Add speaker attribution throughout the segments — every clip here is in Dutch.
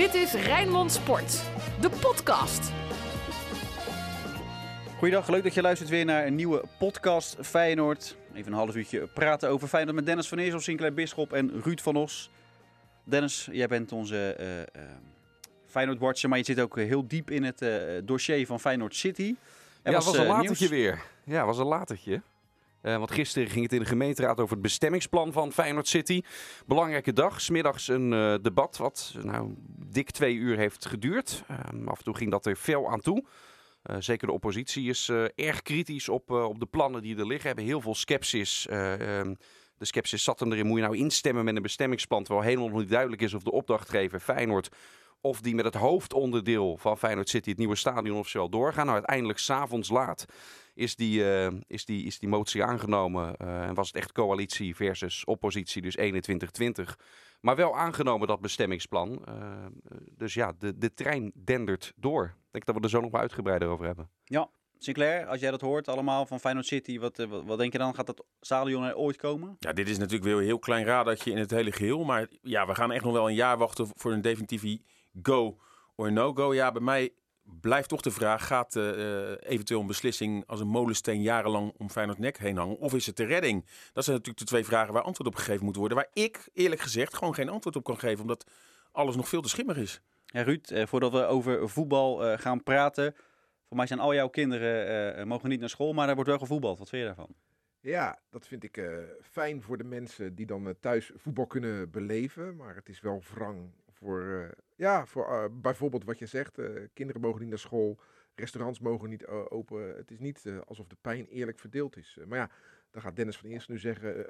Speaker 1: Dit is Rijnmond Sport, de podcast.
Speaker 2: Goeiedag, leuk dat je luistert weer naar een nieuwe podcast Feyenoord. Even een half uurtje praten over Feyenoord met Dennis van Eersel, Sinclair Bisschop en Ruud van Os. Dennis, jij bent onze uh, uh, Feyenoord-watcher, maar je zit ook heel diep in het uh, dossier van Feyenoord City.
Speaker 3: Er ja, was, was een latertje weer. Ja, was een latertje. Uh, want gisteren ging het in de gemeenteraad over het bestemmingsplan van Feyenoord City. Belangrijke dag. Smiddags een uh, debat wat nou, dik twee uur heeft geduurd. Uh, af en toe ging dat er fel aan toe. Uh, zeker de oppositie is erg kritisch op, op de plannen die er liggen. Hebben heel veel sceptisch. Um, de sceptisch zat erin. Moet je nou instemmen met een bestemmingsplan? Terwijl helemaal niet duidelijk is of de opdrachtgever Feyenoord. of die met het hoofdonderdeel van Feyenoord City, het nieuwe stadion, officieel doorgaan. Nou, uiteindelijk s'avonds laat is die, is, die, is die motie aangenomen. en was het echt coalitie versus oppositie, dus 21-20. Maar wel aangenomen dat bestemmingsplan. Uh, dus ja, de, de trein dendert door. Ik denk dat we er zo nog maar uitgebreider over hebben.
Speaker 2: Ja, Sinclair, als jij dat hoort allemaal van Feyenoord City, wat, wat, wat denk je dan? Gaat dat stadion er ooit komen?
Speaker 4: Ja, dit is natuurlijk weer een heel klein radartje in het hele geheel. Maar ja, we gaan echt nog wel een jaar wachten voor een definitieve go or no-go. Ja, bij mij blijft toch de vraag: gaat uh, eventueel een beslissing als een molensteen jarenlang om Feyenoord nek heen hangen? Of is het de redding? Dat zijn natuurlijk de twee vragen waar antwoord op gegeven moet worden. Waar ik eerlijk gezegd gewoon geen antwoord op kan geven, omdat alles nog veel te schimmig is.
Speaker 2: Ja, Ruud, eh, voordat we over voetbal uh, gaan praten. Voor mij zijn al jouw kinderen uh, mogen niet naar school, maar er wordt wel gevoetbald. Wat vind je daarvan?
Speaker 5: Ja, dat vind ik uh, fijn voor de mensen die dan uh, thuis voetbal kunnen beleven. Maar het is wel wrang voor, uh, ja, voor bijvoorbeeld wat je zegt. kinderen mogen niet naar school, restaurants mogen niet open. Het is niet alsof de pijn eerlijk verdeeld is. maar ja, dan gaat Dennis van Eerst nu zeggen,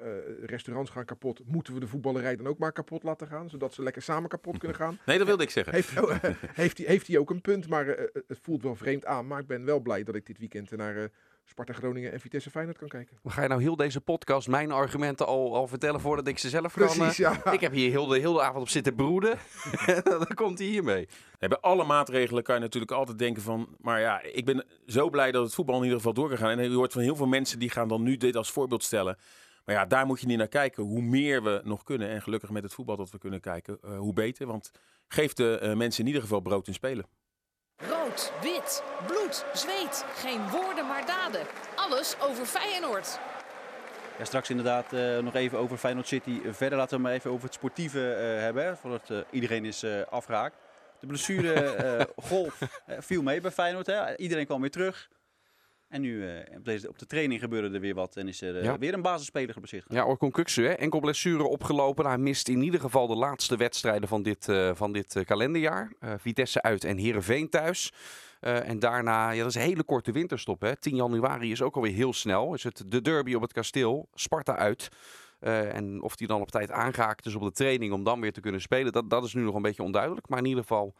Speaker 5: restaurants gaan kapot. Moeten we de voetballerij dan ook maar kapot laten gaan? Zodat ze lekker samen kapot kunnen gaan?
Speaker 4: Nee, dat wilde ik zeggen.
Speaker 5: Heeft, oh, heeft, hij, heeft hij ook een punt, maar het voelt wel vreemd aan. Maar ik ben wel blij dat ik dit weekend naar... Sparta Groningen en Vitesse Feyenoord kan kijken.
Speaker 3: Maar ga je nou heel deze podcast mijn argumenten al, al vertellen voordat ik ze zelf
Speaker 5: Precies,
Speaker 3: kan?
Speaker 5: ja.
Speaker 3: Ik heb hier heel de, heel de avond op zitten broeden. dan komt hij hiermee.
Speaker 4: Bij alle maatregelen kan je natuurlijk altijd denken van... Maar ja, ik ben zo blij dat het voetbal in ieder geval door kan gaan. En je hoort van heel veel mensen die gaan dan nu dit als voorbeeld stellen. Maar ja, daar moet je niet naar kijken. Hoe meer we nog kunnen, en gelukkig met het voetbal dat we kunnen kijken, uh, hoe beter. Want geeft de uh, mensen in ieder geval brood in spelen.
Speaker 1: Wit, bloed, zweet. Geen woorden, maar daden. Alles over Feyenoord.
Speaker 2: Ja, straks inderdaad uh, nog even over Feyenoord City. Verder laten we maar even over het sportieve uh, hebben, voordat uh, iedereen is afgehaakt. De blessure golf viel mee bij Feyenoord. Hè? Iedereen kwam weer terug. En nu op, deze, op de training gebeurde er weer wat en is er ja. weer een basisspeler geblesseerd.
Speaker 3: Ja, Orkun Kuksu, hè? enkel blessure opgelopen. Hij mist in ieder geval de laatste wedstrijden van dit, uh, van dit kalenderjaar. Vitesse uit en Heerenveen thuis. en daarna, ja, dat is een hele korte winterstop. Hè? 10 januari is ook alweer heel snel. Is het de derby op het kasteel, Sparta uit. en of die dan op tijd aangehaakt is op de training om dan weer te kunnen spelen, dat, dat is nu nog een beetje onduidelijk. Maar in ieder geval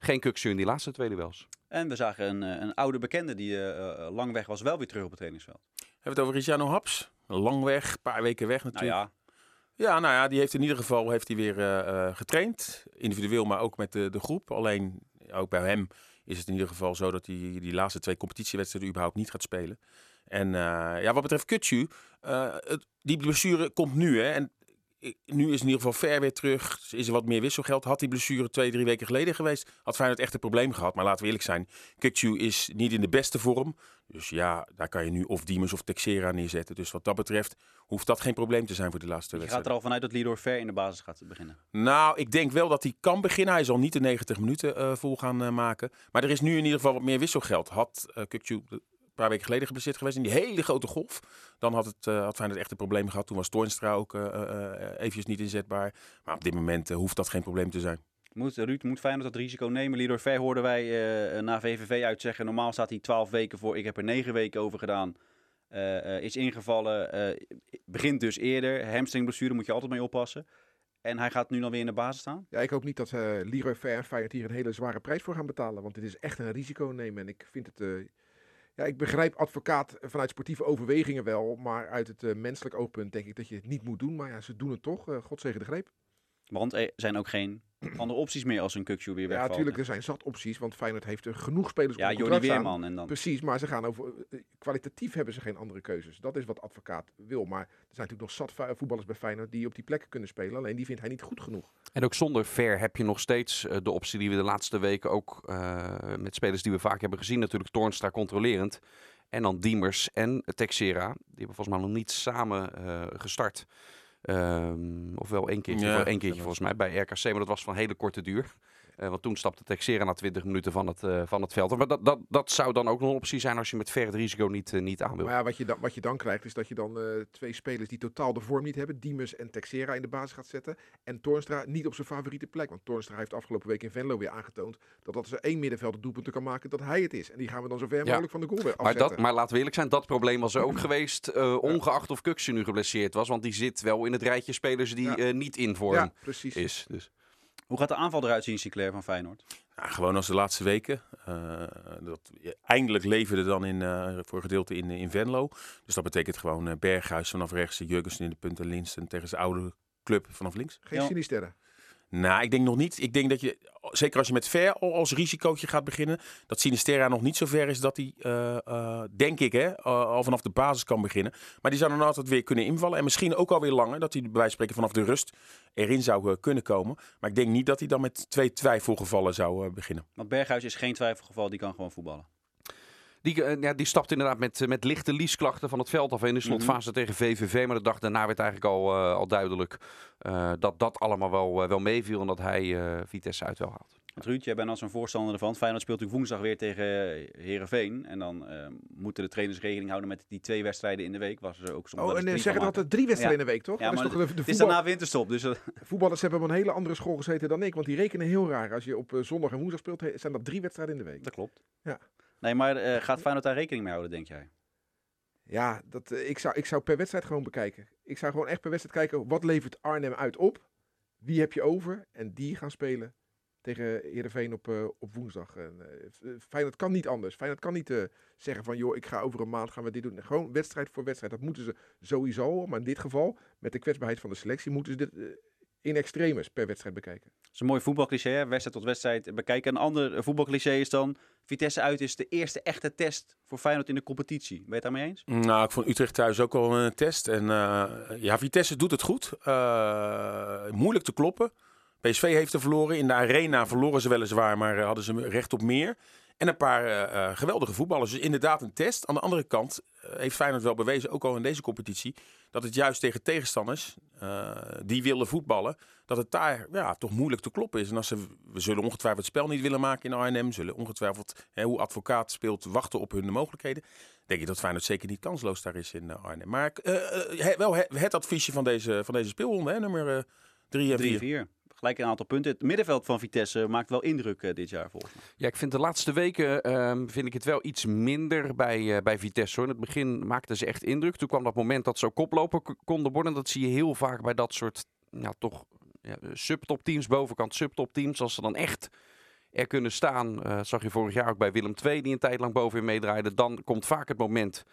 Speaker 3: geen Kuksu in die laatste twee duels.
Speaker 2: En we zagen een, een oude bekende die uh, lang weg was, wel weer terug op het trainingsveld.
Speaker 4: Hebben we het over Riciano Haps? Lang weg, een paar weken weg natuurlijk.
Speaker 2: Nou
Speaker 4: ja. ja, nou ja, die heeft in ieder geval heeft hij weer uh, getraind. Individueel, maar ook met de, de groep. Alleen, ook bij hem is het in ieder geval zo dat hij die laatste twee competitiewedstrijden überhaupt niet gaat spelen. En ja, wat betreft Kutsu, die blessure komt nu. Hè, en nu is in ieder geval ver weer terug. Is er wat meer wisselgeld. Had die blessure twee, drie weken geleden geweest, had Feyenoord echt een probleem gehad. Maar laten we eerlijk zijn, Kukcu is niet in de beste vorm. Dus ja, daar kan je nu of Diemers of Texera neerzetten. Dus wat dat betreft hoeft dat geen probleem te zijn voor de laatste
Speaker 2: je
Speaker 4: wedstrijd.
Speaker 2: gaat er al vanuit dat Lidor ver in de basis gaat beginnen?
Speaker 4: Nou, ik denk wel dat hij kan beginnen. Hij zal niet de 90 minuten uh, vol gaan uh, maken. Maar er is nu in ieder geval wat meer wisselgeld. Had uh, Kukcu paar weken geleden geblesseerd geweest in die hele grote golf. Dan had het uh, had Feyenoord echt een probleem gehad. Toen was Toornstra ook uh, uh, eventjes niet inzetbaar. Maar op dit moment hoeft dat geen probleem te zijn.
Speaker 2: Moet, Ruud, moet Feyenoord dat risico nemen? Lidor Ver hoorden wij na VVV uitzeggen. Normaal staat hij 12 weken voor. Ik heb er 9 weken over gedaan. is ingevallen. begint dus eerder. Hamstringblessure moet je altijd mee oppassen. En hij gaat nu dan weer in de basis staan?
Speaker 5: Ja, ik hoop niet dat uh, Leroy Ver en Feyenoord hier een hele zware prijs voor gaan betalen. Want dit is echt een risico nemen. En ik vind het... Uh, ja, ik begrijp advocaat vanuit sportieve overwegingen wel. Maar uit het uh, menselijk oogpunt denk ik dat je het niet moet doen. Maar ja, ze doen het toch. Uh, God zegen de greep.
Speaker 2: Want er zijn ook geen andere opties meer als een Kukju weer
Speaker 5: Ja, natuurlijk, er zijn zat opties, want Feyenoord heeft er genoeg spelers
Speaker 2: Ja,
Speaker 5: op
Speaker 2: Jordi. Weerman en dan...
Speaker 5: Precies, maar ze gaan over. eh, Kwalitatief hebben ze geen andere keuzes. Dat is wat advocaat wil. Maar er zijn natuurlijk nog zat voetballers bij Feyenoord die op die plekken kunnen spelen. Alleen die vindt hij niet goed genoeg.
Speaker 3: En ook zonder Ver heb je nog steeds eh, de optie die we de laatste weken ook eh, met spelers die we vaak hebben gezien. Natuurlijk Toornstra controlerend. En dan Diemers en Texera. Die hebben volgens mij nog niet samen eh, gestart. Ehm, of wel één keertje,
Speaker 4: Ja,
Speaker 3: wel één keertje volgens mij bij RKC. Maar dat was van hele korte duur. Eh, want toen stapte Texera na 20 minuten van het, eh, van het veld. Maar dat, dat, dat zou dan ook nog een optie zijn als je met Ver het risico niet, eh, niet aan wil.
Speaker 5: Maar ja, wat je, dan, wat je dan krijgt is dat je dan twee spelers die totaal de vorm niet hebben. Diemers en Texera in de basis gaat zetten. En Toornstra niet op zijn favoriete plek. Want Toornstra heeft afgelopen week in Venlo weer aangetoond. Dat als er één middenvelder doelpunten kan maken, dat hij het is. En die gaan we dan zo ver
Speaker 3: Ja.
Speaker 5: mogelijk van de goal weer
Speaker 3: Maar,
Speaker 5: afzetten.
Speaker 3: dat, maar laten we eerlijk zijn, dat probleem was er ook geweest. ongeacht of Kuksu nu geblesseerd was. Want die zit wel in het rijtje spelers die
Speaker 5: Ja.
Speaker 3: niet in vorm
Speaker 5: ja, precies.
Speaker 3: is. Dus.
Speaker 2: Hoe gaat de aanval eruit zien, Sinclair van Feyenoord?
Speaker 4: Ja, gewoon als de laatste weken. Eh, dat eindelijk leverde dan in, eh, voor een gedeelte in, in Venlo. Dus dat betekent gewoon eh, Berghuis vanaf rechts, Jurgensen in de punt en Linsen tegen zijn oude club vanaf links.
Speaker 5: Geen
Speaker 2: Ja.
Speaker 5: Sinisterre.
Speaker 4: Nou, ik denk nog niet. Ik denk dat je, zeker als je met Ver al als risicootje gaat beginnen, dat Sinisterra nog niet zo ver is dat hij, eh, eh, denk ik, hè, eh, al vanaf de basis kan beginnen. Maar die zou dan altijd weer kunnen invallen. En misschien ook alweer langer, dat hij bij wijze van spreken vanaf de rust erin zou kunnen komen. Maar ik denk niet dat hij dan met twee twijfelgevallen zou beginnen.
Speaker 2: Want Berghuis is geen twijfelgeval, die kan gewoon voetballen.
Speaker 3: Die, eh, ja, die stapt inderdaad met, eh, met lichte liesklachten van het veld af in de slotfase tegen VVV. Maar de dag daarna werd eigenlijk al, eh, al duidelijk eh, dat dat allemaal wel, wel meeviel. En dat hij eh, Vitesse uit wel haalt.
Speaker 2: Ruud, jij bent als een voorstander ervan. Feyenoord speelt natuurlijk woensdag weer tegen Herenveen. En dan moeten de trainers rekening houden met die twee wedstrijden in de week. Was er ook soms
Speaker 5: Oh, en
Speaker 2: drie
Speaker 5: zeggen dat er drie wedstrijden in de week, toch?
Speaker 2: Ja,
Speaker 5: Dat is
Speaker 2: maar
Speaker 5: toch de, de
Speaker 2: Het is daarna winterstop, dus
Speaker 5: Voetballers hebben op een hele andere school gezeten dan ik. Want die rekenen heel raar. Als je op zondag en woensdag speelt, zijn dat drie wedstrijden in de week.
Speaker 2: dat klopt.
Speaker 5: Ja.
Speaker 2: Nee, maar eh, gaat Feyenoord daar rekening mee houden, denk jij?
Speaker 5: Ja, dat, eh, ik, zou, ik zou per wedstrijd gewoon bekijken. Ik zou gewoon echt per wedstrijd kijken, wat levert Arnhem uit op? Wie heb je over? En die gaan spelen tegen Heerenveen op, eh, op woensdag. En, eh, Feyenoord kan niet anders. Feyenoord kan niet zeggen van, joh, ik ga over een maand gaan we dit doen. Gewoon wedstrijd voor wedstrijd. Dat moeten ze sowieso. Maar in dit geval, met de kwetsbaarheid van de selectie, moeten ze dit in extremis per wedstrijd bekijken.
Speaker 2: Dat is een mooi voetbalcliché, hè? wedstrijd tot wedstrijd bekijken. Een ander eh, voetbalcliché is dan... Vitesse uit is de eerste echte test voor Feyenoord in de competitie. Ben je het daarmee eens?
Speaker 4: Nou, ik vond Utrecht thuis ook al een test. En eh, ja, Vitesse doet het goed. Eh, moeilijk te kloppen. PSV heeft er verloren. In de arena verloren ze weliswaar, maar hadden ze recht op meer. En een paar geweldige voetballers. Dus inderdaad een test. Aan de andere kant eh, heeft Feyenoord wel bewezen, ook al in deze competitie, dat het juist tegen tegenstanders eh, die willen voetballen, dat het daar ja, toch moeilijk te kloppen is. En als ze, we zullen ongetwijfeld het spel niet willen maken in Arnhem, zullen ongetwijfeld hè, hoe advocaat speelt wachten op hun mogelijkheden. Denk je dat Feyenoord zeker niet kansloos daar is in eh, Arnhem. Maar wel het adviesje van deze, van deze speelronde, hè, nummer 3 en
Speaker 2: 4. Gelijk een aantal punten. Het middenveld van Vitesse maakt wel indruk eh, dit jaar volgens mij.
Speaker 3: Ja, ik vind de laatste weken ehm, vind ik het wel iets minder bij, eh, bij Vitesse. Hoor. In het begin maakten ze echt indruk. Toen kwam dat moment dat ze ook koploper konden worden. Dat zie je heel vaak bij dat soort ja, toch ja, subtopteams, bovenkant subtopteams. Als ze dan echt er kunnen staan, eh, zag je vorig jaar ook bij Willem II, die een tijd lang bovenin meedraaide. Dan komt vaak het moment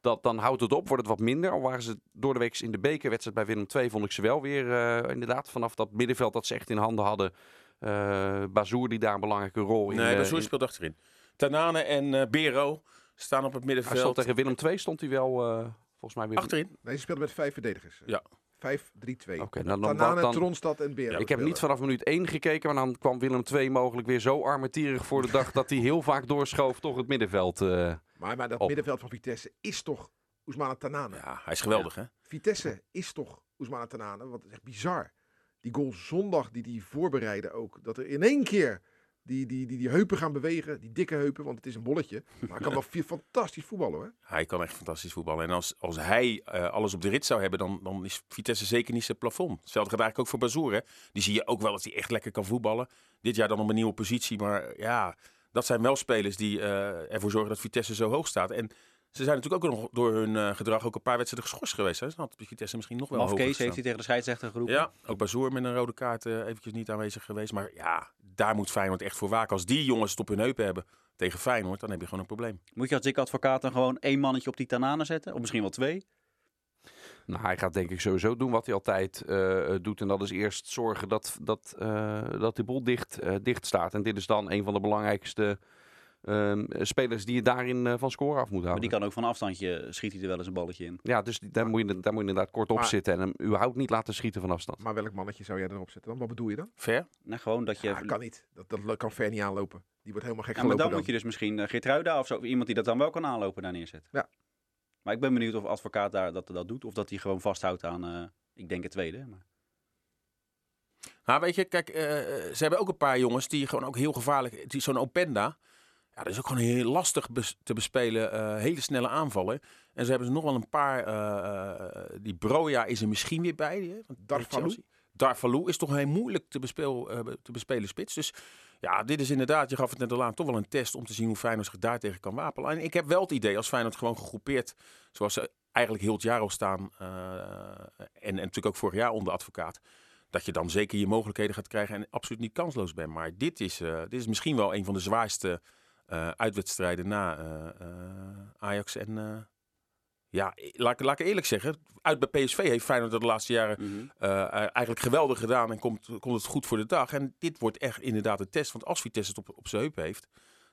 Speaker 3: dat dan houdt het op, wordt het wat minder. Al waren ze door de week in de bekerwedstrijd bij Willem II, vond ik ze wel weer eh, inderdaad vanaf dat middenveld dat ze echt in handen hadden. Eh Bazoer die daar een belangrijke rol in.
Speaker 4: Nee,
Speaker 3: eh,
Speaker 4: Bazoer
Speaker 3: in-
Speaker 4: speelt achterin. Tanane en eh Bero staan op het
Speaker 3: Hij stond
Speaker 4: middenveld.
Speaker 3: tegen Willem II stond hij wel eh, volgens mij weer.
Speaker 4: Achterin.
Speaker 5: Nee, ze speelden met vijf verdedigers.
Speaker 4: Ja.
Speaker 5: 5-3-2.
Speaker 3: Oké, nou, dan,
Speaker 5: Tronstad en Beren.
Speaker 3: ik heb niet vanaf minuut 1 gekeken, maar dan kwam Willem II mogelijk weer zo armetierig voor de dag dat hij heel vaak doorschoof toch het middenveld. eh.
Speaker 5: Maar, maar dat
Speaker 3: op.
Speaker 5: middenveld van Vitesse is toch Oesmane Tanane.
Speaker 4: Ja, hij is geweldig, hè?
Speaker 5: Vitesse is toch Oesmane Tanane. Wat is echt bizar. Die goal zondag die die voorbereiden ook. Dat er in één keer die, die, die, die heupen gaan bewegen. Die dikke heupen, want het is een bolletje. Maar hij kan wel fantastisch voetballen hoor.
Speaker 4: Hij kan echt fantastisch voetballen. En als, als hij eh, alles op de rit zou hebben, dan, dan is Vitesse zeker niet zijn plafond. Hetzelfde gaat eigenlijk ook voor Bazoer. Hè? Die zie je ook wel dat hij echt lekker kan voetballen. Dit jaar dan op een nieuwe positie. Maar ja, dat zijn wel spelers die eh, ervoor zorgen dat Vitesse zo hoog staat. En ze zijn natuurlijk ook nog door hun eh, gedrag ook een paar wedstrijden geschorst geweest. Hè? Dus had Vitesse misschien nog wel
Speaker 2: Maf
Speaker 4: hoger
Speaker 2: Kees heeft hij tegen de scheidsrechter geroepen.
Speaker 4: Ja, ook Bazoer met een rode kaart eh, eventjes niet aanwezig geweest. Maar ja, daar moet Feyenoord echt voor waken. Als die jongens het op hun heupen hebben tegen Feyenoord, dan heb je gewoon een probleem.
Speaker 2: Moet je als ik advocaat dan gewoon één mannetje op die Tanane zetten? Of misschien wel twee?
Speaker 3: Nou, hij gaat denk ik sowieso doen wat hij altijd uh, doet. En dat is eerst zorgen dat, dat, uh, dat de boel dicht, uh, dicht staat. En dit is dan een van de belangrijkste ehm, spelers die je daarin van score af moet houden.
Speaker 2: Maar die kan ook van afstandje, schiet hij er wel eens een balletje in.
Speaker 3: Ja, dus daar, moet je, daar moet je inderdaad kort op zitten. En hem überhaupt niet laten schieten van afstand.
Speaker 5: Maar welk mannetje zou jij erop zetten dan? Wat bedoel je dan?
Speaker 4: Ver?
Speaker 2: Nou, gewoon dat je...
Speaker 5: Ja, kan niet. Dat, dat kan Ver niet aanlopen. Die wordt helemaal gek
Speaker 2: ja, maar dan,
Speaker 5: dan,
Speaker 2: moet je dus misschien uh, Geertruida of zo, iemand die dat dan wel kan aanlopen, daar neerzetten.
Speaker 5: Ja.
Speaker 2: Maar ik ben benieuwd of advocaat daar dat, dat doet, of dat hij gewoon vasthoudt aan, uh, ik denk het tweede. Maar...
Speaker 4: Nou, weet je, kijk, uh, ze hebben ook een paar jongens die gewoon ook heel gevaarlijk, die zo'n Openda, ja, dat is ook gewoon heel lastig bes te bespelen, uh, hele snelle aanvallen. En ze hebben ze nog wel een paar, die Broja is er misschien weer bij.
Speaker 5: Darvalu.
Speaker 4: Darvalu is toch heel moeilijk te, bespeel, te bespelen spits. Dus ja, dit is inderdaad, je gaf het net al aan, toch wel een test om te zien hoe Feyenoord zich daartegen kan wapenen. En ik heb wel het idee, als Feyenoord gewoon gegroepeerd, zoals ze eigenlijk heel het jaar al staan, uh, en, en natuurlijk ook vorig jaar onder advocaat, dat je dan zeker je mogelijkheden gaat krijgen en absoluut niet kansloos bent. Maar dit is, uh, dit is misschien wel een van de zwaarste uitwedstrijden na Ajax en ja, laat, laat ik eerlijk zeggen. Uit bij PSV heeft Feyenoord dat de laatste jaren mm -hmm. uh, eigenlijk geweldig gedaan. En komt, komt het goed voor de dag. En dit wordt echt inderdaad een test. Want als Vitesse het op, op zijn heup heeft,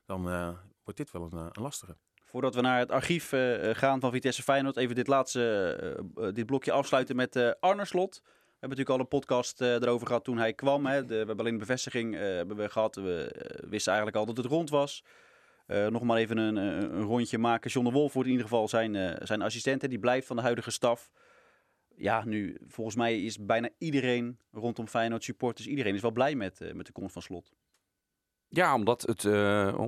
Speaker 4: dan uh, wordt dit wel een, een, lastige.
Speaker 2: Voordat we naar het archief gaan van Vitesse Feyenoord. Even dit laatste dit blokje afsluiten met Arne Slot. We hebben natuurlijk al een podcast erover gehad toen hij kwam. Hè. De, we hebben alleen de bevestiging hebben we gehad. We wisten eigenlijk al dat het rond was. Uh, nog maar even een, een, rondje maken. John de Wolf wordt in ieder geval zijn, uh, zijn assistent. Die blijft van de huidige staf. Ja, nu, volgens mij is bijna iedereen rondom Feyenoord supporters. Iedereen is wel blij met, met de komst van Slot.
Speaker 3: Ja, omdat, het,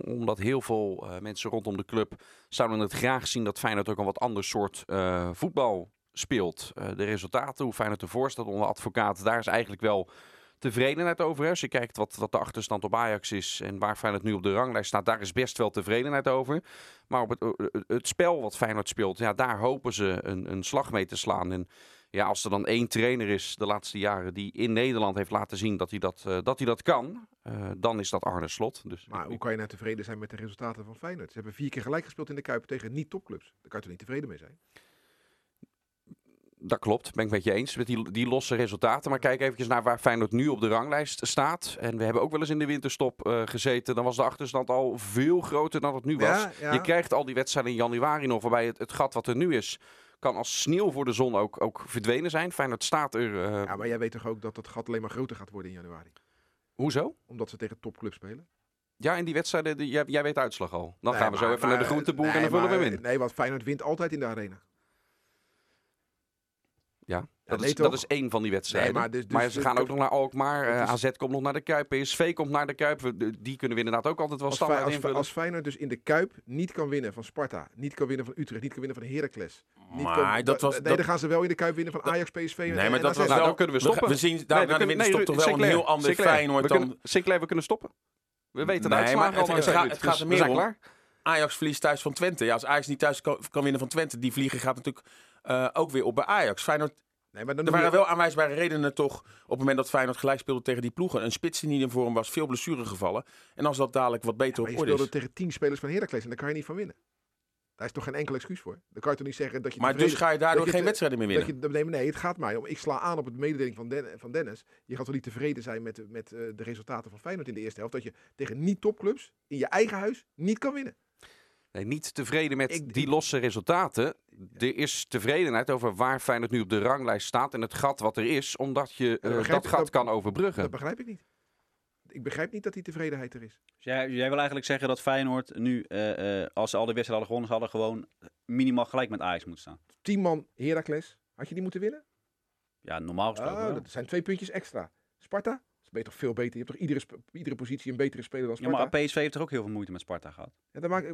Speaker 3: omdat heel veel mensen rondom de club zouden het graag zien dat Feyenoord ook een wat ander soort voetbal speelt. de resultaten, hoe Feyenoord ervoor staat onder advocaat, daar is eigenlijk wel tevredenheid over. Als je kijkt wat, wat de achterstand op Ajax is en waar Feyenoord nu op de ranglijst staat, daar is best wel tevredenheid over. Maar op het, het spel wat Feyenoord speelt, ja, daar hopen ze een, een slag mee te slaan. En ja, als er dan één trainer is de laatste jaren die in Nederland heeft laten zien dat hij dat, uh, dat, hij dat kan, uh, dan is dat Arne Slot. Dus
Speaker 5: maar hoe kan je nou tevreden zijn met de resultaten van Feyenoord? Ze hebben vier keer gelijk gespeeld in de Kuip tegen niet-topclubs. Daar kan je toch niet tevreden mee zijn?
Speaker 3: Dat klopt, ben ik met je eens met die, die losse resultaten. Maar kijk even naar waar Feyenoord nu op de ranglijst staat. En we hebben ook wel eens in de winterstop uh, gezeten. Dan was de achterstand al veel groter dan het nu was.
Speaker 5: Ja, ja.
Speaker 3: Je krijgt al die wedstrijden in januari nog, waarbij het, het gat wat er nu is kan als sneeuw voor de zon ook, ook verdwenen zijn. Feyenoord staat er... Uh...
Speaker 5: Ja, maar jij weet toch ook dat het gat alleen maar groter gaat worden in januari?
Speaker 3: Hoezo?
Speaker 5: Omdat ze tegen topclubs spelen.
Speaker 3: Ja, in die wedstrijden, die, jij, jij weet de uitslag al. Dan nee, gaan we maar, zo even maar, naar de groenteboer nee, en dan vullen we hem in.
Speaker 5: Nee, want Feyenoord wint altijd in de arena.
Speaker 3: Ja, dat, nee, is, dat is één van die wedstrijden. Nee, maar, dus, dus, maar, ze gaan dus, ook nog naar Alkmaar. Uh, AZ komt nog naar de Kuip. PSV komt naar de Kuip. Die kunnen we inderdaad ook altijd wel
Speaker 5: als
Speaker 3: standaard
Speaker 5: als,
Speaker 3: invullen.
Speaker 5: Als Feyenoord dus in de Kuip niet kan winnen van Sparta. Niet kan winnen van Utrecht. Niet kan winnen van Heracles. Niet
Speaker 4: maar
Speaker 5: kan,
Speaker 4: dat was...
Speaker 5: Nee,
Speaker 4: dat,
Speaker 5: dan gaan ze wel in de Kuip winnen van Ajax, PSV.
Speaker 4: Nee,
Speaker 5: en,
Speaker 4: maar dat
Speaker 5: en
Speaker 4: was
Speaker 3: nou,
Speaker 4: wel...
Speaker 3: dan kunnen we stoppen.
Speaker 4: We zien daar
Speaker 3: nee,
Speaker 4: de winterstop toch wel een heel ander Feyenoord dan...
Speaker 3: Kunnen, Sinclair, we kunnen stoppen. We weten
Speaker 4: nee, maar het, gaat, het gaat er meer om. Ajax verliest thuis van Twente. Ja, als Ajax niet thuis kan, kan winnen van Twente, die vliegen gaat natuurlijk uh, ook weer op bij Ajax. Feyenoord
Speaker 5: Nee, maar dan
Speaker 4: er waren wel aanwijsbare redenen toch op het moment dat Feyenoord gelijk speelde tegen die ploegen. Een spits die niet in vorm was, veel blessures gevallen. En als dat dadelijk wat beter
Speaker 5: ja,
Speaker 4: op
Speaker 5: orde
Speaker 4: is.
Speaker 5: je speelde tegen tien spelers van Heracles en daar kan je niet van winnen. Daar is toch geen enkel excuus voor. Dan kan je toch niet zeggen dat je...
Speaker 4: Maar dus ga je daardoor je geen wedstrijden meer winnen?
Speaker 5: Je, nee, nee, het gaat mij om. Ik sla aan op het mededeling van, Den, van Dennis. Je gaat toch niet tevreden zijn met, met uh, de resultaten van Feyenoord in de eerste helft. Dat je tegen niet-topclubs in je eigen huis niet kan winnen.
Speaker 3: Nee, niet tevreden met ik, die losse resultaten. Er is tevredenheid over waar Feyenoord nu op de ranglijst staat en het gat wat er is, omdat je uh, dat, dat gat dat, kan overbruggen.
Speaker 5: Dat begrijp ik niet. Ik begrijp niet dat die tevredenheid er is.
Speaker 2: Dus jij, jij, wil eigenlijk zeggen dat Feyenoord nu, uh, uh, als ze al die wedstrijden hadden gewonnen, hadden gewoon minimaal gelijk met Ajax moeten staan.
Speaker 5: Tien man Heracles, had je die moeten winnen?
Speaker 2: Ja, normaal gesproken.
Speaker 5: Oh, dat zijn twee puntjes extra. Sparta, ben je toch veel beter. Je hebt toch iedere, iedere positie een betere speler dan Sparta.
Speaker 2: Ja, maar PSV heeft er ook heel veel moeite met Sparta gehad.
Speaker 5: Ja, dan maak,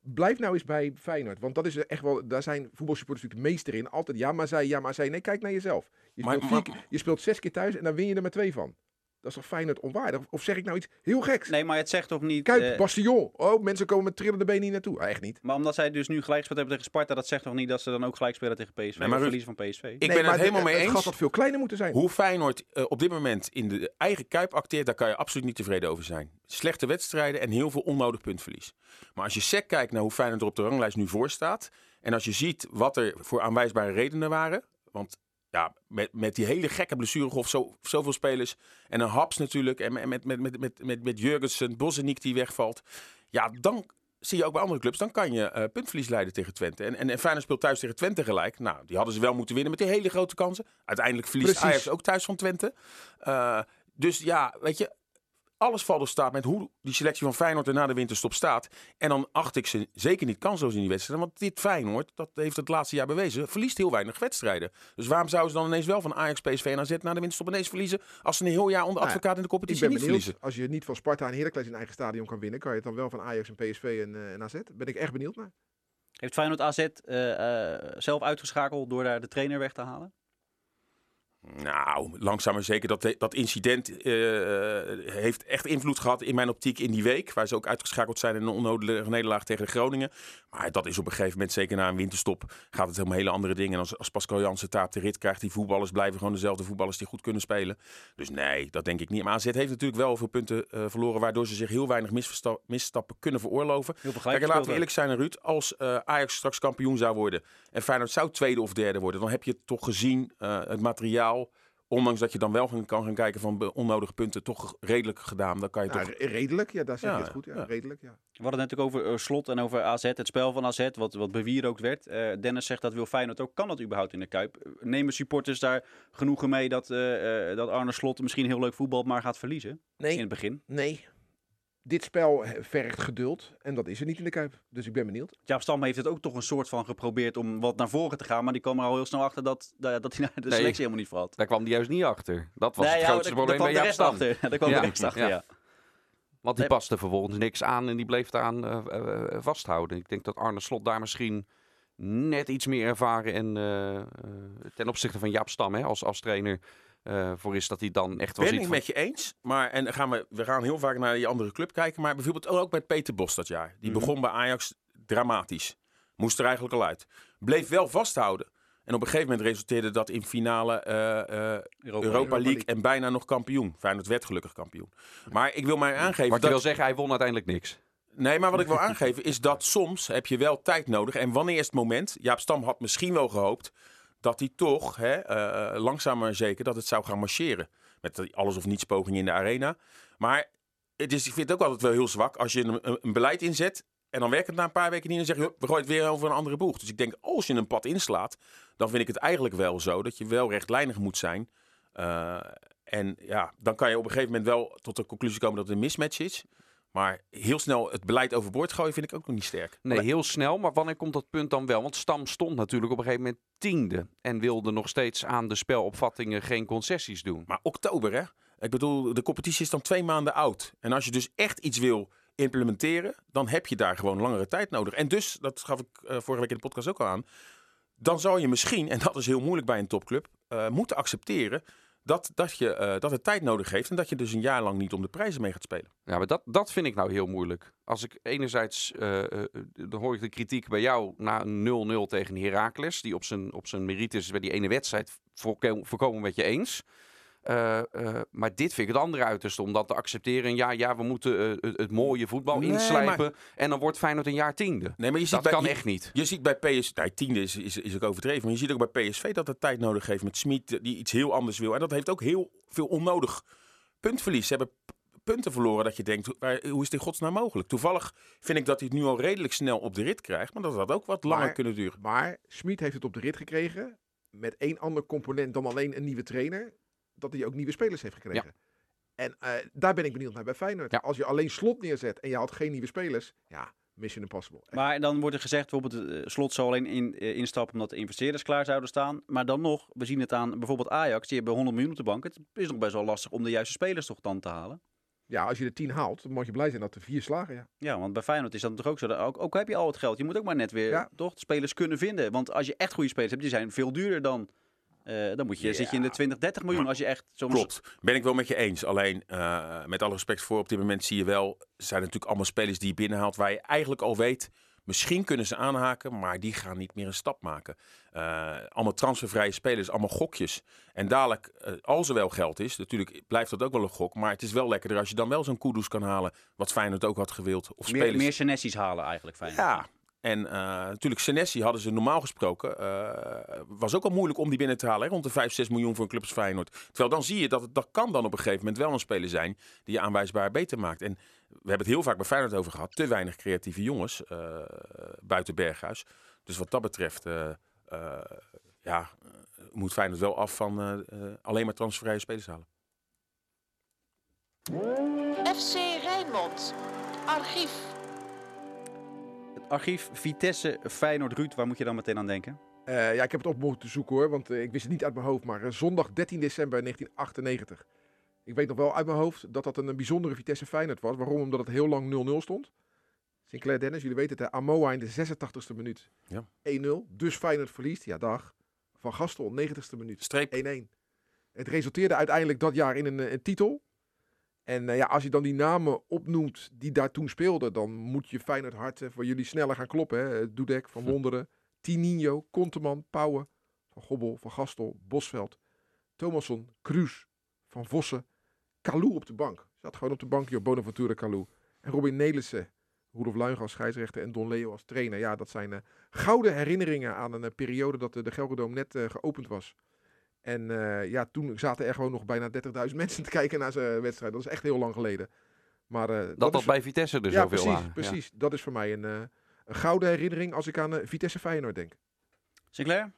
Speaker 5: blijf nou eens bij Feyenoord. Want dat is echt wel, daar zijn voetbalsupporters natuurlijk meester in. Altijd ja maar zij, ja maar zij. Nee, kijk naar jezelf. Je speelt, maar, maar, je speelt zes keer thuis en dan win je er maar twee van. Dat is toch Feyenoord onwaardig? Of zeg ik nou iets heel geks?
Speaker 2: Nee, maar het zegt toch niet...
Speaker 5: Kuip, uh, Bastion. Oh, mensen komen met trillende benen hier naartoe. Ah, echt niet.
Speaker 2: Maar omdat zij dus nu gelijk gespeeld hebben tegen Sparta, dat zegt toch niet dat ze dan ook gelijk spelen tegen PSV? Nee, maar verliezen van PSV?
Speaker 4: Ik nee, ben het helemaal mee eens.
Speaker 5: Het gaat dat veel kleiner moeten zijn.
Speaker 4: Hoe Feyenoord uh, op dit moment in de eigen Kuip acteert, daar kan je absoluut niet tevreden over zijn. Slechte wedstrijden en heel veel onnodig puntverlies. Maar als je sec kijkt naar hoe Feyenoord er op de ranglijst nu voor staat, en als je ziet wat er voor aanwijsbare redenen waren, Want ja, met, met die hele gekke blessuregolf, zo, zoveel spelers. En een Haps natuurlijk. En met, met, met, met, met, met Jurgensen, Boseniek die wegvalt. Ja, dan zie je ook bij andere clubs. Dan kan je uh, puntverlies leiden tegen Twente. En, en, en Feyenoord speelt thuis tegen Twente gelijk. Nou, die hadden ze wel moeten winnen met die hele grote kansen. Uiteindelijk verliest
Speaker 5: Precies.
Speaker 4: Ajax ook thuis van Twente. Uh, dus ja, weet je, alles valt op staat met hoe die selectie van Feyenoord er na de winterstop staat. En dan acht ik ze zeker niet kansloos in die wedstrijden. Want dit Feyenoord, dat heeft het laatste jaar bewezen, verliest heel weinig wedstrijden. Dus waarom zouden ze dan ineens wel van Ajax, PSV en AZ na de winterstop ineens verliezen... als ze een heel jaar onder
Speaker 5: Nou
Speaker 4: advocaat in de
Speaker 5: Ik
Speaker 4: competitie
Speaker 5: ben
Speaker 4: niet
Speaker 5: benieuwd,
Speaker 4: verliezen?
Speaker 5: als je niet van Sparta en Heracles in eigen stadion kan winnen, kan je het dan wel van Ajax en PSV en, eh, en AZ? Ben ik echt benieuwd naar.
Speaker 2: Heeft Feyenoord AZ eh, eh, zelf uitgeschakeld door daar de trainer weg te halen?
Speaker 4: Nou, langzaam maar zeker. Dat, dat incident eh, heeft echt invloed gehad in mijn optiek in die week. Waar ze ook uitgeschakeld zijn in een onnodige nederlaag tegen de Groningen. Maar dat is op een gegeven moment, zeker na een winterstop, gaat het om hele andere dingen. En als, als Pascal Jansen taap de rit krijgt, die voetballers blijven gewoon dezelfde voetballers die goed kunnen spelen. Dus nee, dat denk ik niet. Maar AZ heeft natuurlijk wel veel punten eh, verloren, waardoor ze zich heel weinig misversta- misstappen kunnen veroorloven. Kijk, laten we eerlijk zijn, Ruud. Als eh, Ajax straks kampioen zou worden en Feyenoord zou tweede of derde worden, dan heb je toch gezien het materiaal. Ondanks dat je dan wel gaan, kan gaan kijken van onnodige punten, toch redelijk gedaan. Dan kan je
Speaker 5: Ja,
Speaker 4: toch.
Speaker 5: redelijk, ja, daar zeg
Speaker 4: Ja,
Speaker 5: je het goed. Ja,
Speaker 4: ja.
Speaker 5: Redelijk, ja.
Speaker 2: We hadden het natuurlijk over eh, slot en over AZ, het spel van AZ, wat, wat bewierookt werd. Eh, Dennis zegt dat wil Feyenoord ook. Kan dat überhaupt in de Kuip? Nemen supporters daar genoegen mee dat, eh, eh, dat Arne Slot misschien heel leuk voetbal maar gaat verliezen in
Speaker 5: Nee,
Speaker 2: het begin?
Speaker 5: nee. Dit spel vergt geduld en dat is er niet in de Kuip. Dus ik ben benieuwd.
Speaker 2: Jaap Stam heeft het ook toch een soort van geprobeerd om wat naar voren te gaan. Maar die kwam er al heel snel achter dat, dat dat hij naar de
Speaker 3: Nee.
Speaker 2: selectie helemaal niet valt.
Speaker 3: Daar kwam die juist niet achter. Dat was
Speaker 2: Nee,
Speaker 3: het
Speaker 2: ja,
Speaker 3: grootste probleem bij Jaap
Speaker 2: de rest
Speaker 3: Stam.
Speaker 2: achter. Daar kwam
Speaker 3: Ja,
Speaker 2: de rest achter,
Speaker 3: ja.
Speaker 2: ja.
Speaker 3: Want die paste vervolgens niks aan en die bleef daaraan eh, eh, eh, vasthouden. Ik denk dat Arne Slot daar misschien net iets meer ervaren en ten opzichte van Jaap Stam hè, als, als trainer eh, voor is dat hij dan echt wel
Speaker 4: Ben
Speaker 3: ziet
Speaker 4: ik
Speaker 3: van-
Speaker 4: met je eens. Maar en gaan we, we gaan heel vaak naar die andere club kijken. Maar bijvoorbeeld ook bij Peter Bos dat jaar. Die
Speaker 2: Mhm.
Speaker 4: begon bij Ajax dramatisch. Moest er eigenlijk al uit. Bleef wel vasthouden. En op een gegeven moment resulteerde dat in finale eh, eh, Europa,
Speaker 5: Europa
Speaker 4: League
Speaker 5: League.
Speaker 4: en bijna nog kampioen. Feyenoord werd gelukkig kampioen. Maar ik wil mij aangeven
Speaker 3: Wat je
Speaker 4: dat...
Speaker 3: wil zeggen, hij won uiteindelijk niks.
Speaker 4: Nee, maar wat ik wil aangeven is dat soms heb je wel tijd nodig. En wanneer is het moment? Jaap Stam had misschien wel gehoopt dat hij toch, hè, eh, langzaam maar zeker, dat het zou gaan marcheren. Met alles of niets poging in de arena. Maar het is, ik vind het ook altijd wel heel zwak als je een, beleid inzet. En dan werkt het na een paar weken niet en dan zeg je, "Hup, we gooien het weer over een andere boeg. Dus ik denk, als je een pad inslaat, dan vind ik het eigenlijk wel zo dat je wel rechtlijnig moet zijn. Eh, en ja, dan kan je op een gegeven moment wel tot de conclusie komen dat het een mismatch is. Maar heel snel het beleid overboord gooien vind ik ook nog niet sterk.
Speaker 3: Nee, heel snel. Maar wanneer komt dat punt dan wel? Want Stam stond natuurlijk op een gegeven moment tiende. En wilde nog steeds aan de spelopvattingen geen concessies doen.
Speaker 4: Maar oktober, hè? Ik bedoel, de competitie is dan twee maanden oud. En als je dus echt iets wil implementeren, dan heb je daar gewoon langere tijd nodig. En dus, dat gaf ik eh, vorige week in de podcast ook al aan, dan zou je misschien, en dat is heel moeilijk bij een topclub, eh, moeten accepteren dat, dat, je, eh, dat het tijd nodig heeft en dat je dus een jaar lang niet om de prijzen mee gaat spelen.
Speaker 3: Ja, maar dat, dat vind ik nou heel moeilijk. Als ik enerzijds, eh, dan hoor ik de kritiek bij jou na een 0-0 tegen Heracles, die op zijn, op zijn merites bij die ene wedstrijd voorko- voorkomen met je eens. Eh, eh, maar dit vind ik het andere uiterste, om dat te accepteren. Ja, ja we moeten eh, het, het mooie voetbal
Speaker 4: Nee,
Speaker 3: inslijpen. En dan wordt Feyenoord een jaar tiende.
Speaker 4: Nee, maar je ziet
Speaker 3: Dat
Speaker 4: bij,
Speaker 3: kan
Speaker 4: je-
Speaker 3: echt niet.
Speaker 4: Je ziet bij PSV, nee, tiende is, is, is ook overdreven, maar je ziet ook bij PSV dat het tijd nodig heeft met Smit die iets heel anders wil. En dat heeft ook heel veel onnodig puntverlies. Ze hebben punten verloren dat je denkt, hoe- waar- hoe is dit godsnaam mogelijk? Toevallig vind ik dat hij het nu al redelijk snel op de rit krijgt, maar dat had ook wat langer
Speaker 5: Maar-
Speaker 4: kunnen duren.
Speaker 5: Maar Smit heeft het op de rit gekregen met één ander component dan alleen een nieuwe trainer. Dat hij ook nieuwe spelers heeft gekregen. En eh, daar ben ik benieuwd naar bij Feyenoord.
Speaker 3: Ja.
Speaker 5: Als je alleen slot neerzet en je had geen nieuwe spelers, ja, mission impossible. Echt.
Speaker 2: Maar dan wordt er gezegd, bijvoorbeeld, eh, slot zou alleen in, eh, instappen omdat de investeerders klaar zouden staan. Maar dan nog, we zien het aan bijvoorbeeld Ajax, die hebben 100 miljoen op de bank. Het is nog best wel lastig om de juiste spelers toch dan te halen.
Speaker 5: Ja, als je de tien haalt, dan mag je blij zijn dat er vier slagen. Ja.
Speaker 2: Ja, want bij Feyenoord is dat toch ook zo. Dat Ook, ook heb je al het geld. Je moet ook maar net weer
Speaker 5: Ja.
Speaker 2: toch, spelers kunnen vinden. Want als je echt goede spelers hebt, die zijn veel duurder dan... eh, dan moet je, zit je in de 20, 30 miljoen als je echt soms...
Speaker 4: Klopt, ben ik wel met je eens. Alleen, eh, met alle respect voor, op dit moment zie je wel, zijn natuurlijk allemaal spelers die je binnenhaalt waar je eigenlijk al weet, misschien kunnen ze aanhaken, maar die gaan niet meer een stap maken. Eh, allemaal transfervrije spelers, allemaal gokjes. En dadelijk, als er wel geld is, natuurlijk blijft dat ook wel een gok, maar het is wel lekkerder als je dan wel zo'n Kudus kan halen, wat Feyenoord ook had gewild. Of
Speaker 2: Meer,
Speaker 4: spelers
Speaker 2: meer halen eigenlijk, Feyenoord.
Speaker 4: ja, En eh, natuurlijk, Senesi hadden ze normaal gesproken. eh, was ook al moeilijk om die binnen te halen. Rond de 5, 6 miljoen voor een club als Feyenoord. Terwijl dan zie je dat het, dat kan dan op een gegeven moment wel een speler zijn. die je aanwijsbaar beter maakt. En we hebben het heel vaak bij Feyenoord over gehad. Te weinig creatieve jongens eh, buiten Berghuis. Dus wat dat betreft. ja, moet Feyenoord wel af van alleen maar transfervrije spelers halen.
Speaker 6: FC Rijnmond. Archief.
Speaker 2: Archief Vitesse Feyenoord Ruud, waar moet je dan meteen aan denken?
Speaker 5: Eh, ja, ik heb het op moeten zoeken hoor, want eh, ik wist het niet uit mijn hoofd. Maar eh, zondag 13 december 1998. Ik weet nog wel uit mijn hoofd dat dat een, een bijzondere Vitesse Feyenoord was. Waarom? Omdat het heel lang 0-0 stond. Sinclair Dennis, jullie weten het, hè? Amoa in de 86e minuut.
Speaker 4: Ja.
Speaker 5: 1-0, dus Feyenoord verliest. Ja, dag. Van Gastel, 90ste minuut.
Speaker 4: Streep.
Speaker 5: 1-1. Het resulteerde uiteindelijk dat jaar in een, een titel. En eh, ja, als je dan die namen opnoemt die daar toen speelden, dan moet je Feyenoord hart eh, voor jullie sneller gaan kloppen. Hè? Eh, Dudek, Van Wonderen, Tininho, Konteman, Pauwen, Van Gobbel, Van Gastel, Bosveld, Thomasson, Kruus, Van Vossen, Kalou op de bank. Zat gewoon op de bank, joh, Bonaventura Kalou. En Robin Nelissen, Roelof Luijgen als scheidsrechter en Don Leo als trainer. Ja, dat zijn eh, gouden herinneringen aan een periode dat de Gelredome net geopend was. En eh, ja, toen zaten er gewoon nog bijna 30.000 mensen te kijken naar zijn wedstrijd. Dat is echt heel lang geleden. Maar eh,
Speaker 3: Dat dat
Speaker 5: is,
Speaker 3: bij Vitesse er
Speaker 5: ja,
Speaker 3: zoveel
Speaker 5: precies.
Speaker 3: Ja.
Speaker 5: precies. Dat is voor mij een, eh, een gouden herinnering als ik aan eh, Vitesse Feyenoord denk.
Speaker 2: Sinclair?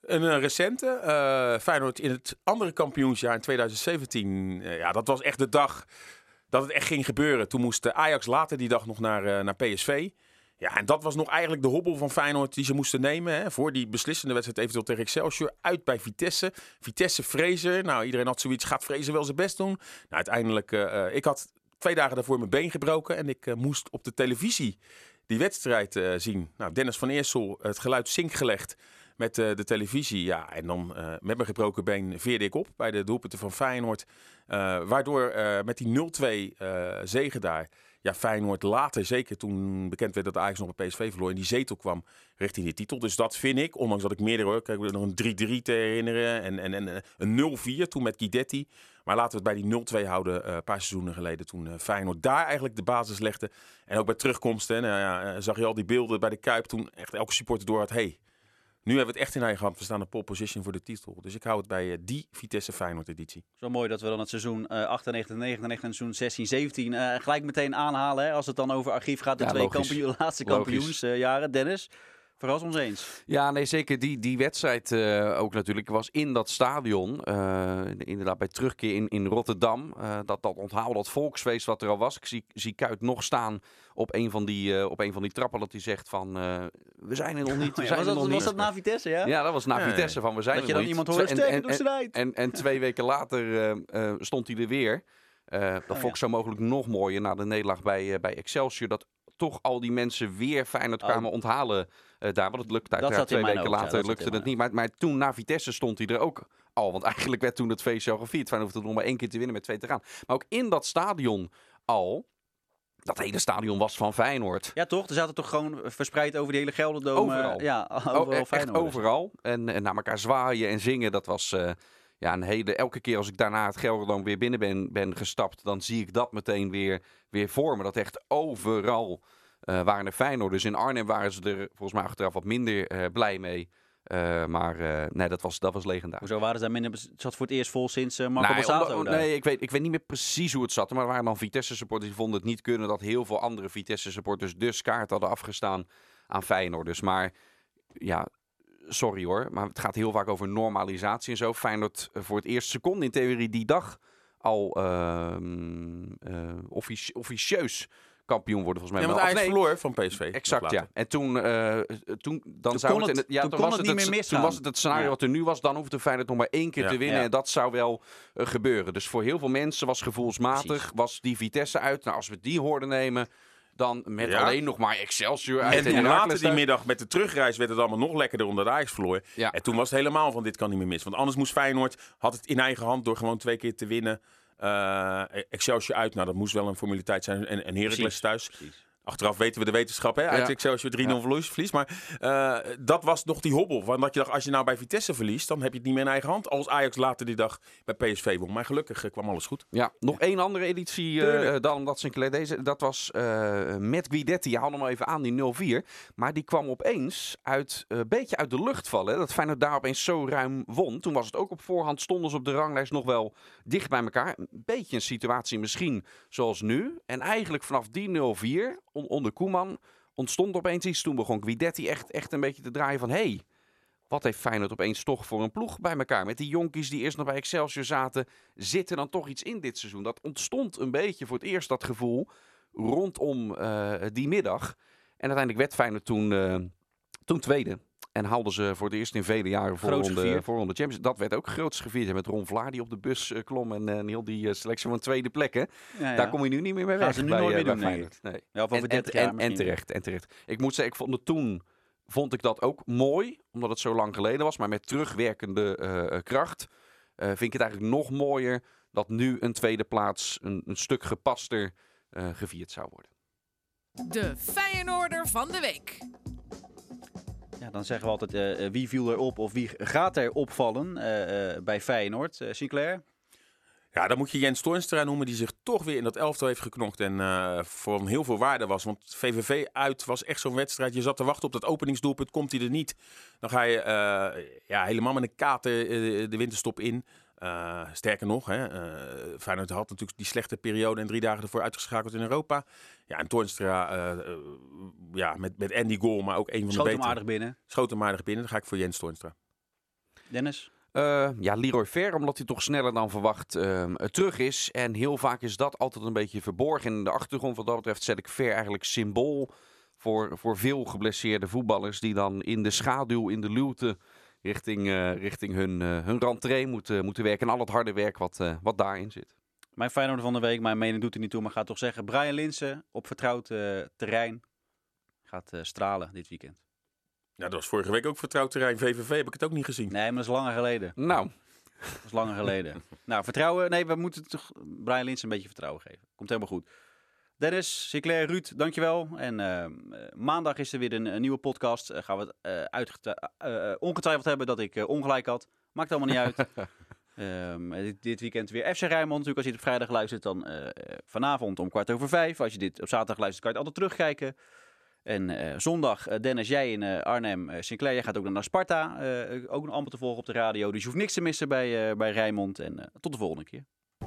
Speaker 4: Een eh, recente, eh, Feyenoord in het andere kampioensjaar in 2017. eh, ja, dat was echt de dag dat het echt ging gebeuren. Toen moest eh, Ajax later die dag nog naar, eh, naar PSV. Ja, en dat was nog eigenlijk de hobbel van Feyenoord die ze moesten nemen. Hè, voor die beslissende wedstrijd eventueel tegen Excelsior. Uit bij Vitesse. Vitesse Fraser. Nou, iedereen had zoiets. Gaat Fraser wel zijn best doen? Nou, uiteindelijk, eh, eh, ik had twee dagen daarvoor mijn been gebroken. En ik eh, moest op de televisie die wedstrijd zien. Nou, Dennis van Eersel, het geluid zink gelegd met de televisie. Ja, en dan met mijn gebroken been veerde ik op bij de doelpunten van Feyenoord. Waardoor met die 0-2 eh zegen daar, ja, Feyenoord later, zeker toen bekend werd dat Ajax nog bij PSV verloor, in die zetel kwam richting die titel. Dus dat vind ik, ondanks dat ik meerdere hoor, ik nog een 3-3 te herinneren en, en, en eh, een 0-4 toen met Guidetti. Maar laten we het bij die 0-2 houden, eh, een paar seizoenen geleden, toen eh, Feyenoord daar eigenlijk de basis legde. En ook bij terugkomst, hè, nou ja, eh, zag je al die beelden bij de Kuip, toen echt elke supporter door had, hey, nu hebben we het echt in eigen hand. We staan op pole position voor de titel. Dus ik hou het bij eh, die Vitesse Feyenoord editie.
Speaker 2: Zo mooi dat we dan het seizoen eh 98, 99 en seizoen 16, 17 eh, gelijk meteen aanhalen. Hè, als het dan over archief gaat, de
Speaker 3: Ja,
Speaker 2: twee kampioen, laatste kampioensjaren. Dennis, verras ons eens.
Speaker 3: Ja, nee, zeker. Die, die wedstrijd eh, ook natuurlijk was in dat stadion. eh, inderdaad, bij terugkeer in, in Rotterdam. eh, dat, dat onthaal, dat volksfeest wat er al was. Ik zie, zie Kuit nog staan op een van die, op een van die trappen. Dat hij zegt van, we zijn er nog niet, we
Speaker 2: Ja,
Speaker 3: zijn
Speaker 2: was,
Speaker 3: er
Speaker 2: dat,
Speaker 3: nog
Speaker 2: was
Speaker 3: niet.
Speaker 2: dat na Vitesse, ja?
Speaker 3: Ja, dat was na
Speaker 4: Ja.
Speaker 3: Vitesse van, we zijn
Speaker 2: dat je
Speaker 3: er
Speaker 2: dan
Speaker 3: nog
Speaker 2: iemand
Speaker 3: niet.
Speaker 2: hoort,
Speaker 3: En- en- en-
Speaker 2: strijd.
Speaker 3: En, en twee weken later stond hij er weer. Dat
Speaker 2: ja.
Speaker 3: vond ik zo mogelijk nog mooier na de nederlaag bij, bij Excelsior. Dat toch al die mensen weer Feyenoord
Speaker 2: Oh.
Speaker 3: kwamen onthalen daar. Want het uiteraard twee weken
Speaker 2: ja,
Speaker 3: later lukte het
Speaker 2: mijn
Speaker 3: niet. Maar, maar toen na Vitesse stond hij er ook al. Want eigenlijk werd toen het feestje al gevierd. Feyenoord hoefde nog maar één keer te winnen met twee te gaan. Maar ook in dat stadion al... Dat hele stadion was van Feyenoord.
Speaker 2: Ja, toch? Er zaten toch gewoon verspreid over die hele Gelderdome.
Speaker 3: Overal.
Speaker 2: Ja,
Speaker 3: Oh,
Speaker 2: overal
Speaker 3: e- echt overal. En, en naar elkaar zwaaien en zingen. Dat was eh, ja, een hele... Elke keer als ik daarna het Gelderdoom weer binnen ben, ben gestapt... dan zie ik dat meteen weer, weer voor me. Dat echt overal eh, waren er Feyenoorders. In Arnhem waren ze er volgens mij achteraf wat minder eh, blij mee. Eh, maar nee, dat was, dat was legendarisch.
Speaker 2: Hoezo waren ze daar minder... Het zat voor het eerst vol sinds Marco
Speaker 3: Nee,
Speaker 2: daar.
Speaker 3: nee ik, weet, ik weet niet meer precies hoe het zat. Maar er waren dan Vitesse supporters die vonden het niet kunnen dat heel veel andere Vitesse supporters dus kaart hadden afgestaan aan Feyenoorders. Maar ja, sorry hoor, maar het gaat heel vaak over normalisatie en zo. Feyenoord voor het eerst seconde in theorie die dag al ehm, eh, offici- officieus kampioen worden volgens
Speaker 4: Ja,
Speaker 3: mij.
Speaker 4: want
Speaker 3: Of
Speaker 4: Ajax
Speaker 3: nee,
Speaker 4: verloor van PSV.
Speaker 3: Exact, ja. En toen, eh, toen dan
Speaker 2: Toen
Speaker 3: zou
Speaker 2: kon
Speaker 3: het, ja,
Speaker 2: toen
Speaker 3: was
Speaker 2: het
Speaker 3: het,
Speaker 2: niet meer
Speaker 3: Toen
Speaker 2: misgaan.
Speaker 3: was het het scenario
Speaker 2: Ja.
Speaker 3: wat er nu was. Dan hoefde Feyenoord nog maar één keer
Speaker 4: Ja.
Speaker 3: te winnen.
Speaker 2: Ja.
Speaker 3: En dat zou wel eh, gebeuren. Dus voor heel veel mensen was gevoelsmatig,
Speaker 2: Precies.
Speaker 3: was die Vitesse uit. Nou, als we die hoorden nemen, dan met
Speaker 4: Ja.
Speaker 3: alleen nog maar Excelsior uit.
Speaker 4: En toen later die middag met de terugreis werd het allemaal nog lekkerder omdat Ajax verloor.
Speaker 3: Ja.
Speaker 4: En toen was het helemaal van dit kan niet meer mis. Want anders moest Feyenoord, had het in eigen hand door gewoon twee keer te winnen. Eh Excelsior uit, nou dat moest wel een formaliteit zijn. En, en Heracles thuis.
Speaker 2: Precies.
Speaker 4: Achteraf weten we de wetenschap, hè? Uit
Speaker 3: Ja.
Speaker 4: Excelsior 3-0
Speaker 3: Ja.
Speaker 4: verlies. Maar eh, dat was nog die hobbel. Want dat je dacht, als je nou bij Vitesse verliest, dan heb je het niet meer in eigen hand. Als Ajax later die dag bij PSV won. Maar gelukkig eh, kwam alles goed.
Speaker 3: Ja, nog één andere editie eh, dan dat Sinclair deze. Dat was met Guidetti. Je haalde hem even aan, die 0-4. Maar die kwam opeens uit, een beetje uit de lucht vallen. hè. Dat Feyenoord daar opeens zo ruim won. Toen was het ook op voorhand, stonden ze op de ranglijst nog wel dicht bij elkaar. Een beetje een situatie misschien zoals nu. En eigenlijk vanaf die 0-4, on- onder Koeman, ontstond opeens iets. Toen begon Guidetti echt, echt een beetje te draaien van... Hey, wat heeft Feyenoord opeens toch voor een ploeg bij elkaar? Met die jonkies die eerst nog bij Excelsior zaten, zit er dan toch iets in dit seizoen? Dat ontstond een beetje voor het eerst dat gevoel rondom eh, die middag. En uiteindelijk werd Feyenoord toen, eh, toen tweede. En haalden ze voor het eerst in vele jaren voor ronde Champions. Dat werd ook groots gevierd. Met Ron Vlaar die op de bus eh, klom en, eh, en heel die eh, selectie van tweede plek. Hè?
Speaker 2: Ja, ja.
Speaker 3: Daar kom je nu niet meer mee
Speaker 2: Gaan
Speaker 3: weg
Speaker 2: ze nu
Speaker 3: bij,
Speaker 2: nooit
Speaker 3: eh,
Speaker 2: meer doen, nee. Ja, of over
Speaker 3: En,
Speaker 2: 30
Speaker 3: en,
Speaker 2: jaar
Speaker 3: en, terecht, en terecht. Ik moet zeggen, ik vond het toen vond ik dat ook mooi, omdat het zo lang geleden was. Maar met terugwerkende eh, eh, kracht eh, vind ik het eigenlijk nog mooier dat nu een tweede plaats een, een stuk gepaster eh, gevierd zou worden.
Speaker 1: De Feyenoorder van de week.
Speaker 2: Ja, dan zeggen we altijd eh, eh, wie viel er op of wie gaat er opvallen eh, bij Feyenoord. Sinclair?
Speaker 4: Ja, dan moet je Jens Toornstra noemen, die zich toch weer in dat elftal heeft geknokt. En eh voor heel veel waarde was. Want VVV uit was echt zo'n wedstrijd. Je zat te wachten op dat openingsdoelpunt. Komt hij er niet? Dan ga je ja, helemaal met een kater de winterstop in. Eh, sterker nog, hè, eh, Feyenoord had natuurlijk die slechte periode en drie dagen ervoor uitgeschakeld in Europa. Ja, en Toornstra, eh, ja, met, met Andy goal, maar ook een van
Speaker 2: Schoot
Speaker 4: de
Speaker 2: hem
Speaker 4: betere.
Speaker 2: aardig binnen.
Speaker 4: Schoot hem aardig binnen. Dan ga ik voor Jens Toornstra.
Speaker 2: Dennis?
Speaker 3: Eh, ja, Leroy Ver, omdat hij toch sneller dan verwacht ehm, eh, terug is. En heel vaak is dat altijd een beetje verborgen in de achtergrond. Wat dat betreft zet ik Ver eigenlijk symbool voor, voor veel geblesseerde voetballers. Die dan in de schaduw, in de luwte, richting, eh, richting hun, eh, hun rentree moeten, moeten werken. En al het harde werk wat, eh, wat daarin zit.
Speaker 2: Mijn Feyenoorder van de week, mijn mening doet er niet toe, maar ga toch zeggen. Brian Linsen op vertrouwd eh, terrein gaat eh, stralen dit weekend.
Speaker 4: Ja, dat was vorige week ook vertrouwd terrein. VVV heb ik het ook niet gezien.
Speaker 2: Nee, maar dat is langer geleden.
Speaker 3: Nou,
Speaker 2: Dat is langer geleden. nou, vertrouwen. Nee, we moeten toch Brian Linsen een beetje vertrouwen geven. Komt helemaal goed. Dennis, Sinclair, Ruud, dankjewel. En eh, eh, maandag is er weer een, een nieuwe podcast. Eh, gaan we het eh, ongetwijfeld hebben dat ik ongelijk had. Maakt allemaal niet uit. Ehm, dit, dit weekend weer FC Rijnmond. Natuurlijk, als je het op vrijdag luistert, dan vanavond om kwart over vijf. Als je dit op zaterdag luistert, kan je het altijd terugkijken. En zondag, Dennis, jij in Arnhem. Sinclair, jij gaat ook naar Sparta. ook nog amper te volgen op de radio. Dus je hoeft niks te missen bij, bij Rijnmond. En tot de volgende keer.